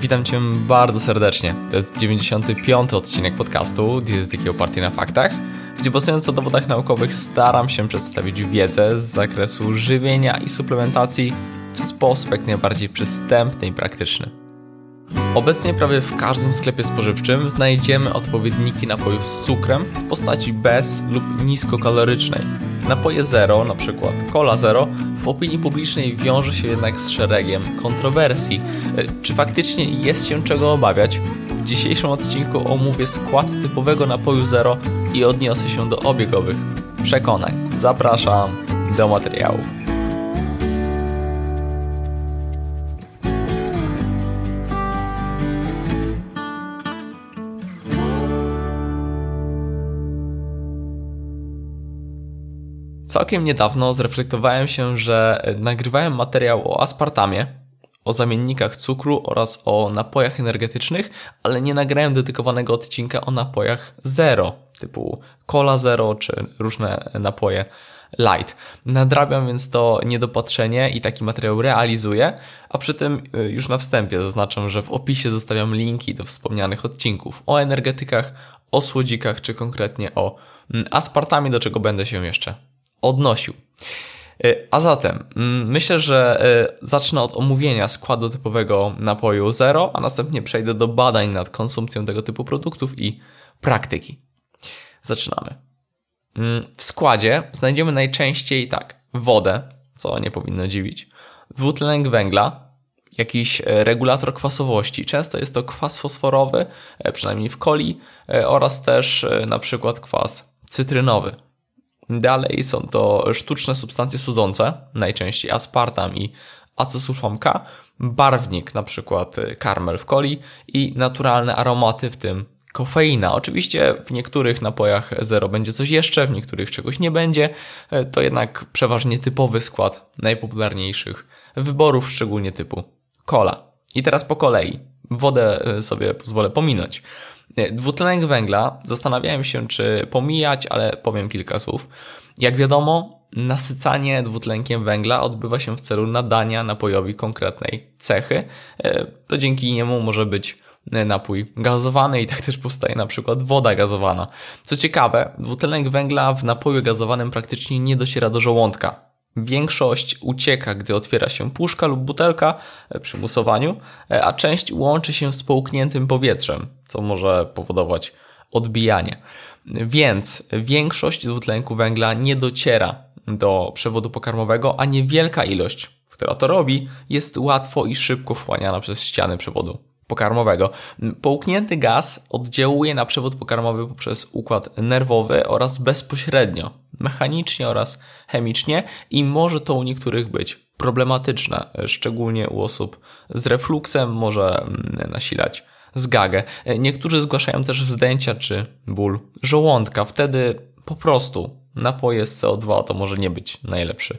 Witam Cię bardzo serdecznie. To jest 95. odcinek podcastu Dietetyki opartej na faktach, gdzie bazując na dowodach naukowych staram się przedstawić wiedzę z zakresu żywienia i suplementacji w sposób jak najbardziej przystępny i praktyczny. Obecnie prawie w każdym sklepie spożywczym znajdziemy odpowiedniki napojów z cukrem w postaci bez lub niskokalorycznej. Napoje zero, na przykład cola zero, w opinii publicznej wiąże się jednak z szeregiem kontrowersji. E, czy faktycznie jest się czego obawiać? W dzisiejszym odcinku omówię skład typowego napoju zero i odniosę się do obiegowych przekonań. Zapraszam do materiału. Całkiem niedawno zreflektowałem się, że nagrywałem materiał o aspartamie, o zamiennikach cukru oraz o napojach energetycznych, ale nie nagrałem dedykowanego odcinka o napojach zero, typu cola zero czy różne napoje light. Nadrabiam więc to niedopatrzenie i taki materiał realizuję, a przy tym y, już na wstępie zaznaczam, że w opisie zostawiam linki do wspomnianych odcinków o energetykach, o słodzikach czy konkretnie o mm, aspartamie, do czego będę się jeszcze odnosił. Y, a zatem, mm, myślę, że y, zacznę od omówienia składu typowego napoju zero, a następnie przejdę do badań nad konsumpcją tego typu produktów i praktyki. Zaczynamy. Mm, w składzie znajdziemy najczęściej tak, wodę, co nie powinno dziwić, dwutlenek węgla, jakiś e, regulator kwasowości. Często jest to kwas fosforowy, e, przynajmniej w coli, e, oraz też na przykład kwas cytrynowy. Dalej są to sztuczne substancje sudzące, najczęściej aspartam i acesulfam K, barwnik, na przykład karmel w coli i naturalne aromaty, w tym kofeina. Oczywiście w niektórych napojach zero będzie coś jeszcze, w niektórych czegoś nie będzie. To jednak przeważnie typowy skład najpopularniejszych wyborów, szczególnie typu cola. I teraz po kolei. Wodę sobie pozwolę pominąć. Dwutlenek węgla, zastanawiałem się, czy pomijać, ale powiem kilka słów. Jak wiadomo, nasycanie dwutlenkiem węgla odbywa się w celu nadania napojowi konkretnej cechy. E, to dzięki niemu może być napój gazowany i tak też powstaje na przykład woda gazowana. Co ciekawe, dwutlenek węgla w napoju gazowanym praktycznie nie dociera do żołądka. Większość ucieka, gdy otwiera się puszka lub butelka e, przy musowaniu, e, a część łączy się z połkniętym powietrzem, co może powodować odbijanie. Więc większość dwutlenku węgla nie dociera do przewodu pokarmowego, a niewielka ilość, która to robi, jest łatwo i szybko wchłaniana przez ściany przewodu pokarmowego. Połknięty gaz oddziałuje na przewód pokarmowy poprzez układ nerwowy oraz bezpośrednio, mechanicznie oraz chemicznie i może to u niektórych być problematyczne, szczególnie u osób z refluksem może mm, nasilać zgagę. Niektórzy zgłaszają też wzdęcia czy ból żołądka. Wtedy po prostu napoje z CO2 to może nie być najlepszy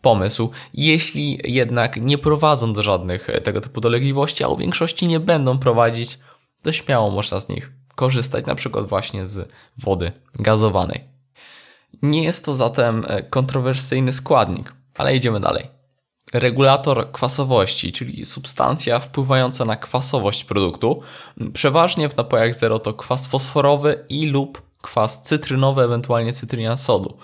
pomysł. Jeśli jednak nie prowadzą do żadnych e, tego typu dolegliwości, a u większości nie będą prowadzić, to śmiało można z nich korzystać, na przykład właśnie z wody gazowanej. Nie jest to zatem e, kontrowersyjny składnik, ale idziemy dalej. Regulator kwasowości, czyli substancja wpływająca na kwasowość produktu. Przeważnie w napojach zero to kwas fosforowy i lub kwas cytrynowy, ewentualnie cytrynian sodu.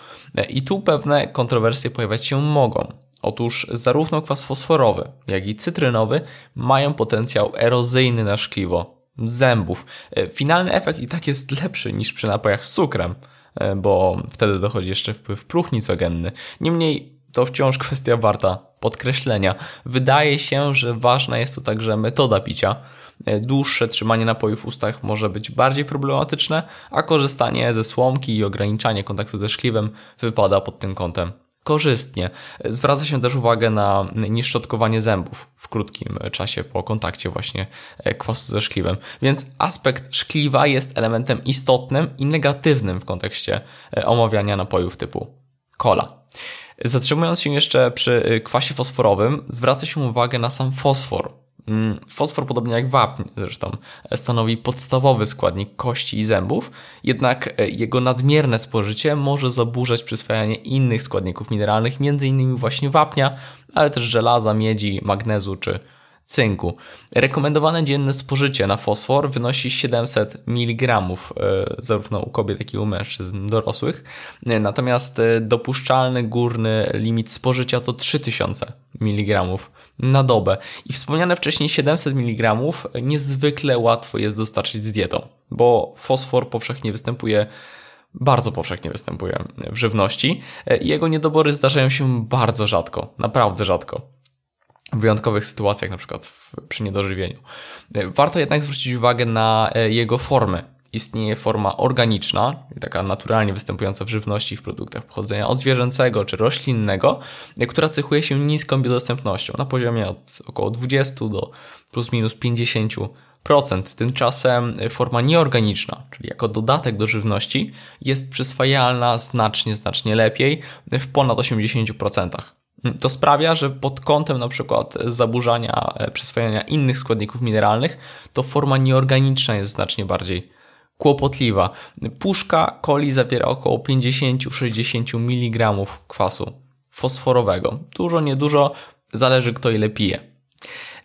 I tu pewne kontrowersje pojawiać się mogą. Otóż zarówno kwas fosforowy, jak i cytrynowy mają potencjał erozyjny na szkliwo zębów. Finalny efekt i tak jest lepszy niż przy napojach z cukrem, bo wtedy dochodzi jeszcze wpływ próchnicogenny. Niemniej to wciąż kwestia warta podkreślenia. Wydaje się, że ważna jest to także metoda picia. E, dłuższe trzymanie napojów w ustach może być bardziej problematyczne, a korzystanie ze słomki i ograniczanie kontaktu ze szkliwem wypada pod tym kątem korzystnie. Zwraca się też uwagę na nieszczotkowanie zębów w krótkim czasie po kontakcie właśnie e, kwasu ze szkliwem. Więc aspekt szkliwa jest elementem istotnym i negatywnym w kontekście e, omawiania napojów typu cola. Zatrzymując się jeszcze przy kwasie fosforowym, zwraca się uwagę na sam fosfor, fosfor, podobnie jak wapń zresztą, stanowi podstawowy składnik kości i zębów, jednak e, jego nadmierne spożycie może zaburzać przyswajanie innych składników mineralnych, m.in. właśnie wapnia, ale też żelaza, miedzi, magnezu czy cynku. Rekomendowane dzienne spożycie na fosfor wynosi 700 mg e, zarówno u kobiet, jak i u mężczyzn dorosłych. E, natomiast e, dopuszczalny górny limit spożycia to 3000 mg na dobę. I wspomniane wcześniej 700 mg niezwykle łatwo jest dostarczyć z dietą, bo fosfor powszechnie występuje bardzo powszechnie występuje w żywności i jego niedobory zdarzają się bardzo rzadko, naprawdę rzadko w wyjątkowych sytuacjach, na przykład w, przy niedożywieniu. Warto jednak zwrócić uwagę na e, jego formy. Istnieje forma organiczna, taka naturalnie występująca w żywności i w produktach pochodzenia odzwierzęcego czy roślinnego, która cechuje się niską biodostępnością na poziomie od około 20 do plus minus 50%. Tymczasem forma nieorganiczna, czyli jako dodatek do żywności, jest przyswajalna znacznie, znacznie lepiej w ponad 80%. To sprawia, że pod kątem na przykład zaburzania e, przyswajania innych składników mineralnych, to forma nieorganiczna jest znacznie bardziej kłopotliwa. Puszka coli zawiera około 50-60 mg kwasu fosforowego. Dużo, niedużo, zależy kto ile pije.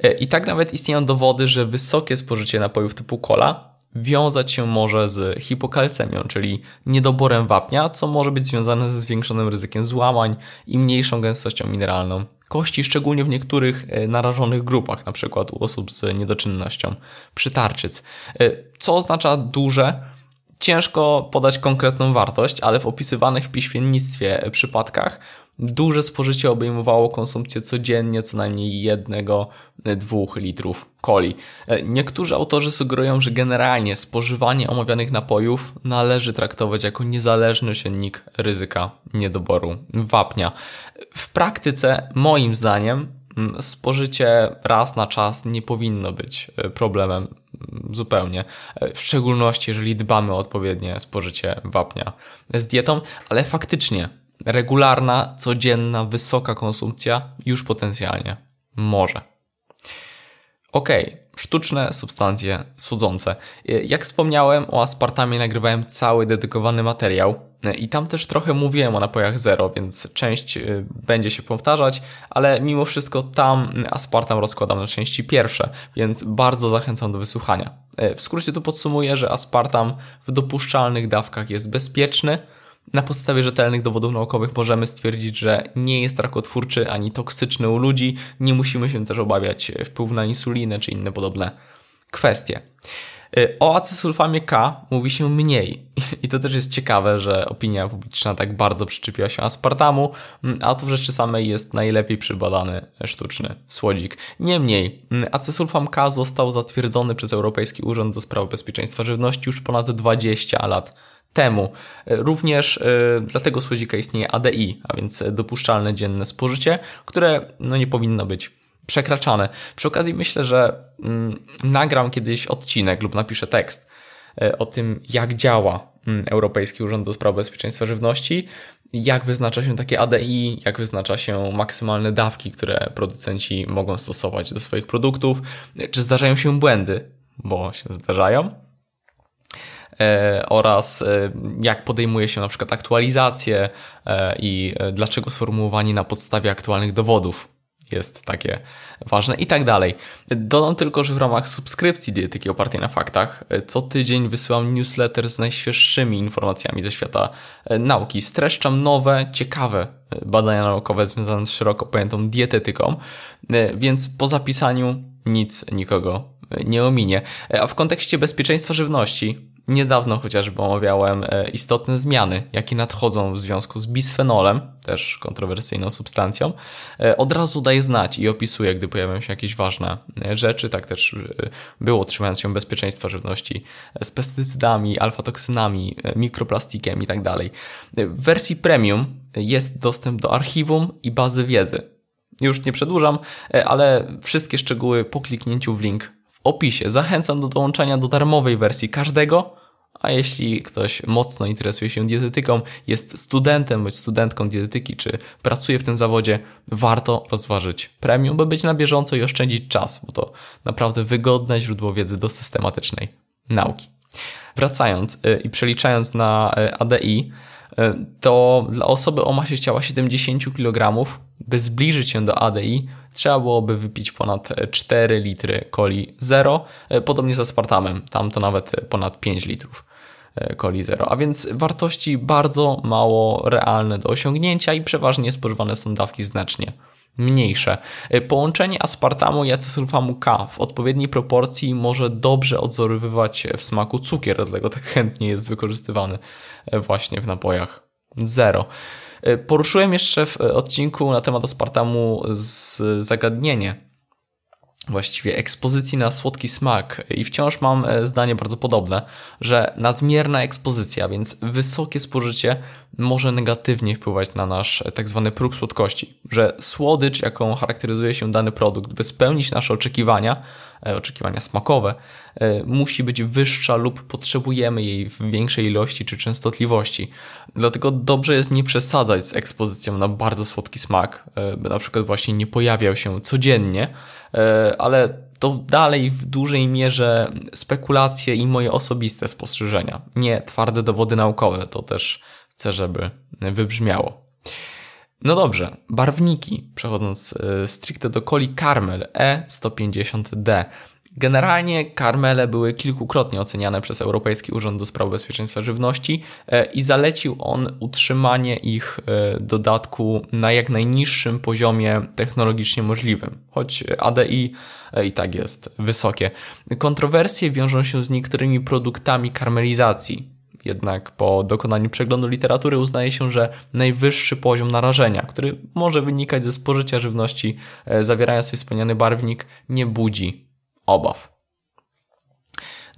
E, I tak nawet istnieją dowody, że wysokie spożycie napojów typu cola wiązać się może z hipokalcemią, czyli niedoborem wapnia, co może być związane ze zwiększonym ryzykiem złamań i mniejszą gęstością mineralną kości, szczególnie w niektórych e, narażonych grupach, na przykład u osób z niedoczynnością przytarczyc. E, co oznacza duże? Ciężko podać konkretną wartość, ale w opisywanych w piśmiennictwie przypadkach Duże spożycie obejmowało konsumpcję codziennie co najmniej jednego, dwóch litrów coli. Niektórzy autorzy sugerują, że generalnie spożywanie omawianych napojów należy traktować jako niezależny czynnik ryzyka niedoboru wapnia. W praktyce, moim zdaniem, spożycie raz na czas nie powinno być problemem zupełnie. W szczególności, jeżeli dbamy o odpowiednie spożycie wapnia z dietą, ale faktycznie regularna, codzienna, wysoka konsumpcja już potencjalnie może. Ok, sztuczne substancje słodzące. Jak wspomniałem, o aspartamie nagrywałem cały dedykowany materiał i tam też trochę mówiłem o napojach zero, więc część y, będzie się powtarzać, ale mimo wszystko tam aspartam rozkładam na części pierwsze, więc bardzo zachęcam do wysłuchania. W skrócie to podsumuję, że aspartam w dopuszczalnych dawkach jest bezpieczny, na podstawie rzetelnych dowodów naukowych możemy stwierdzić, że nie jest rakotwórczy ani toksyczny u ludzi. Nie musimy się też obawiać wpływu na insulinę czy inne podobne kwestie. Y, o acesulfamie K mówi się mniej i to też jest ciekawe, że opinia publiczna tak bardzo przyczepiła się aspartamu, mm, a to w rzeczy samej jest najlepiej przybadany sztuczny słodzik. Niemniej, mm, acesulfam K został zatwierdzony przez Europejski Urząd do Spraw Bezpieczeństwa Żywności już ponad 20 lat temu. Również y, dla tego słodzika istnieje ADI, a więc dopuszczalne dzienne spożycie, które no, nie powinno być przekraczane. Przy okazji myślę, że mm, nagram kiedyś odcinek lub napiszę tekst y, o tym, jak działa mm, Europejski Urząd do Spraw Bezpieczeństwa Żywności, jak wyznacza się takie ADI, jak wyznacza się maksymalne dawki, które producenci mogą stosować do swoich produktów, czy zdarzają się błędy, bo się zdarzają, E, oraz e, jak podejmuje się na przykład aktualizację e, i dlaczego sformułowanie na podstawie aktualnych dowodów jest takie ważne i tak dalej. Dodam tylko, że w ramach subskrypcji dietyki opartej na faktach co tydzień wysyłam newsletter z najświeższymi informacjami ze świata nauki. Streszczam nowe, ciekawe badania naukowe związane z szeroko pojętą dietetyką, więc po zapisaniu nic nikogo nie ominie. A w kontekście bezpieczeństwa żywności Niedawno chociażby omawiałem e, istotne zmiany, jakie nadchodzą w związku z bisfenolem, też kontrowersyjną substancją. E, od razu daję znać i opisuję, gdy pojawią się jakieś ważne e, rzeczy. Tak też było, trzymając się bezpieczeństwa żywności z pestycydami, alfatoksynami, mikroplastikiem i tak. W wersji premium jest dostęp do archiwum i bazy wiedzy. Już nie przedłużam, ale wszystkie szczegóły po kliknięciu w link opisie. Zachęcam do dołączenia do darmowej wersji każdego a jeśli ktoś mocno interesuje się dietetyką, jest studentem bądź studentką dietetyki, czy pracuje w tym zawodzie, warto rozważyć premium, by być na bieżąco i oszczędzić czas, bo to naprawdę wygodne źródło wiedzy do systematycznej nauki. Wracając y, i przeliczając na y, ADI, to dla osoby o masie ciała 70 kg, by zbliżyć się do ADI, trzeba byłoby wypić ponad 4 litry coli zero, podobnie z aspartamem, tam to nawet ponad 5 litrów coli zero, a więc wartości bardzo mało realne do osiągnięcia i przeważnie spożywane są dawki znacznie mniejsze. Połączenie aspartamu i acesulfamu K w odpowiedniej proporcji może dobrze odzorywywać w smaku cukier, dlatego tak chętnie jest wykorzystywany właśnie w napojach zero. Poruszyłem jeszcze w odcinku na temat aspartamu zagadnienie właściwie ekspozycji na słodki smak i wciąż mam e, zdanie bardzo podobne, że nadmierna ekspozycja, więc wysokie spożycie może negatywnie wpływać na nasz e, tak zwany próg słodkości, że słodycz, jaką charakteryzuje się dany produkt, by spełnić nasze oczekiwania, e, oczekiwania smakowe, musi być wyższa lub potrzebujemy jej w większej ilości czy częstotliwości. Dlatego dobrze jest nie przesadzać z ekspozycją na bardzo słodki smak, by na przykład właśnie nie pojawiał się codziennie, E, ale to dalej w dużej mierze spekulacje i moje osobiste spostrzeżenia, nie twarde dowody naukowe, to też chcę, żeby wybrzmiało. No dobrze, barwniki, przechodząc e, stricte do coli Carmel E150D. Generalnie karmele były kilkukrotnie oceniane przez Europejski Urząd do Spraw Bezpieczeństwa Żywności e, i zalecił on utrzymanie ich e, dodatku na jak najniższym poziomie technologicznie możliwym, choć ADI i tak jest wysokie. Kontrowersje wiążą się z niektórymi produktami karmelizacji, jednak po dokonaniu przeglądu literatury uznaje się, że najwyższy poziom narażenia, który może wynikać ze spożycia żywności zawierającej wspomniany barwnik, nie budzi obaw.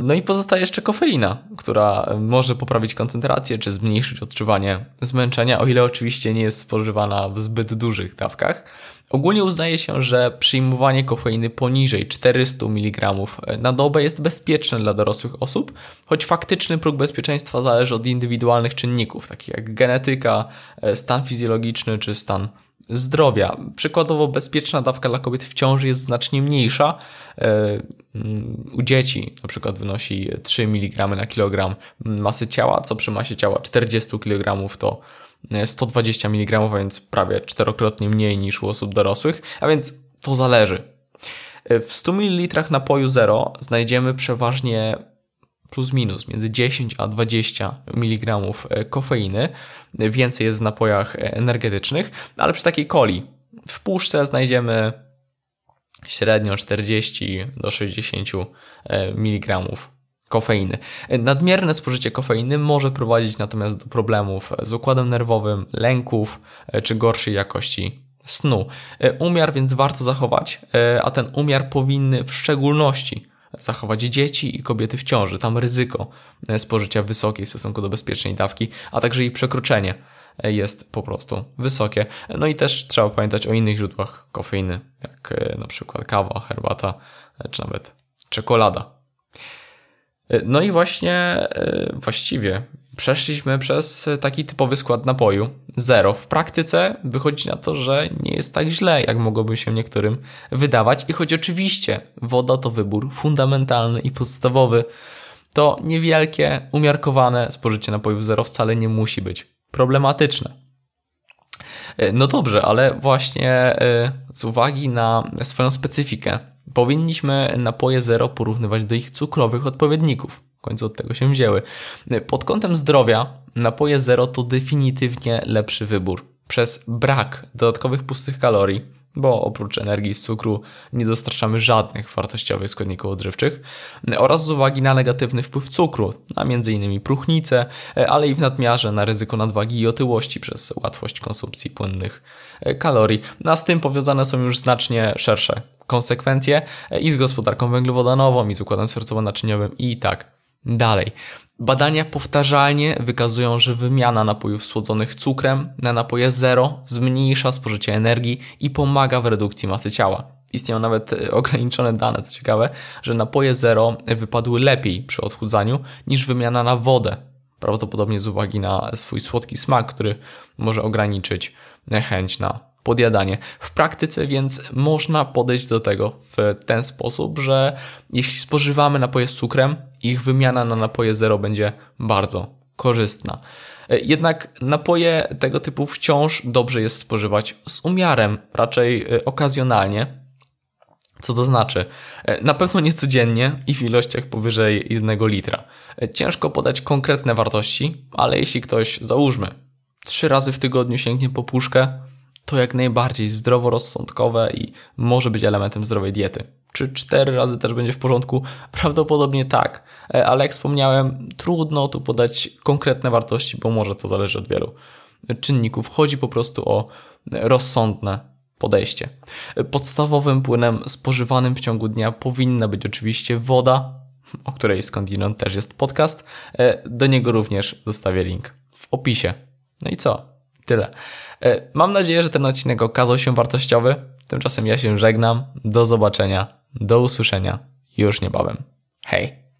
No i pozostaje jeszcze kofeina, która może poprawić koncentrację czy zmniejszyć odczuwanie zmęczenia, o ile oczywiście nie jest spożywana w zbyt dużych dawkach. Ogólnie uznaje się, że przyjmowanie kofeiny poniżej 400 mg na dobę jest bezpieczne dla dorosłych osób, choć faktyczny próg bezpieczeństwa zależy od indywidualnych czynników, takich jak genetyka, stan fizjologiczny czy stan zdrowia. Przykładowo bezpieczna dawka dla kobiet w ciąży jest znacznie mniejsza. E, mm, u dzieci na przykład wynosi 3 mg na kilogram masy ciała, co przy masie ciała 40 kg to 120 mg, a więc prawie czterokrotnie mniej niż u osób dorosłych, a więc to zależy. E, w 100 ml napoju zero znajdziemy przeważnie plus minus między 10 a 20 mg e, kofeiny. Więcej jest w napojach energetycznych, ale przy takiej coli w puszce znajdziemy średnio 40 do 60 e, mg kofeiny. Nadmierne spożycie kofeiny może prowadzić natomiast do problemów z układem nerwowym, lęków e, czy gorszej jakości snu. Umiar więc warto zachować, a ten umiar powinny w szczególności zachować dzieci i kobiety w ciąży. Tam ryzyko e, spożycia wysokiej w stosunku do bezpiecznej dawki, a także jej przekroczenie e, jest po prostu wysokie. No i też trzeba pamiętać o innych źródłach kofeiny, jak e, na przykład kawa, herbata, czy nawet czekolada. No i właśnie właściwie przeszliśmy przez taki typowy skład napoju. Zero. W praktyce wychodzi na to, że nie jest tak źle, jak mogłoby się niektórym wydawać. I choć oczywiście woda to wybór fundamentalny i podstawowy, to niewielkie, umiarkowane spożycie napojów zero wcale nie musi być problematyczne. No dobrze, ale właśnie e, z uwagi na swoją specyfikę powinniśmy napoje zero porównywać do ich cukrowych odpowiedników. W końcu od tego się wzięły. Pod kątem zdrowia napoje zero to definitywnie lepszy wybór. Przez brak dodatkowych pustych kalorii, bo oprócz energii z cukru nie dostarczamy żadnych wartościowych składników odżywczych oraz z uwagi na negatywny wpływ cukru na m.in. próchnicę, ale i w nadmiarze na ryzyko nadwagi i otyłości przez łatwość konsumpcji płynnych kalorii. A z tym powiązane są już znacznie szersze konsekwencje i z gospodarką węglowodanową, i z układem sercowo-naczyniowym i tak Dalej. Badania powtarzalnie wykazują, że wymiana napojów słodzonych cukrem na napoje zero zmniejsza spożycie energii i pomaga w redukcji masy ciała. Istnieją nawet e, ograniczone dane, co ciekawe, że napoje zero wypadły lepiej przy odchudzaniu niż wymiana na wodę. Prawdopodobnie z uwagi na swój słodki smak, który może ograniczyć chęć na podjadanie. W praktyce więc można podejść do tego w ten sposób, że jeśli spożywamy napoje z cukrem, ich wymiana na napoje zero będzie bardzo korzystna. Jednak napoje tego typu wciąż dobrze jest spożywać z umiarem, raczej okazjonalnie. Co to znaczy? Na pewno nie codziennie i w ilościach powyżej 1 litra. Ciężko podać konkretne wartości, ale jeśli ktoś, załóżmy, trzy razy w tygodniu sięgnie po puszkę, to jak najbardziej zdroworozsądkowe i może być elementem zdrowej diety. Czy cztery razy też będzie w porządku? Prawdopodobnie tak, e, ale jak wspomniałem, trudno tu podać konkretne wartości, bo może to zależy od wielu czynników. Chodzi po prostu o rozsądne podejście. Podstawowym płynem spożywanym w ciągu dnia powinna być oczywiście woda, o której skądinąd też jest podcast. E, do niego również zostawię link w opisie. No i co? Tyle. E, mam nadzieję, że ten odcinek okazał się wartościowy. Tymczasem ja się żegnam. Do zobaczenia. Do usłyszenia już niebawem. Hej!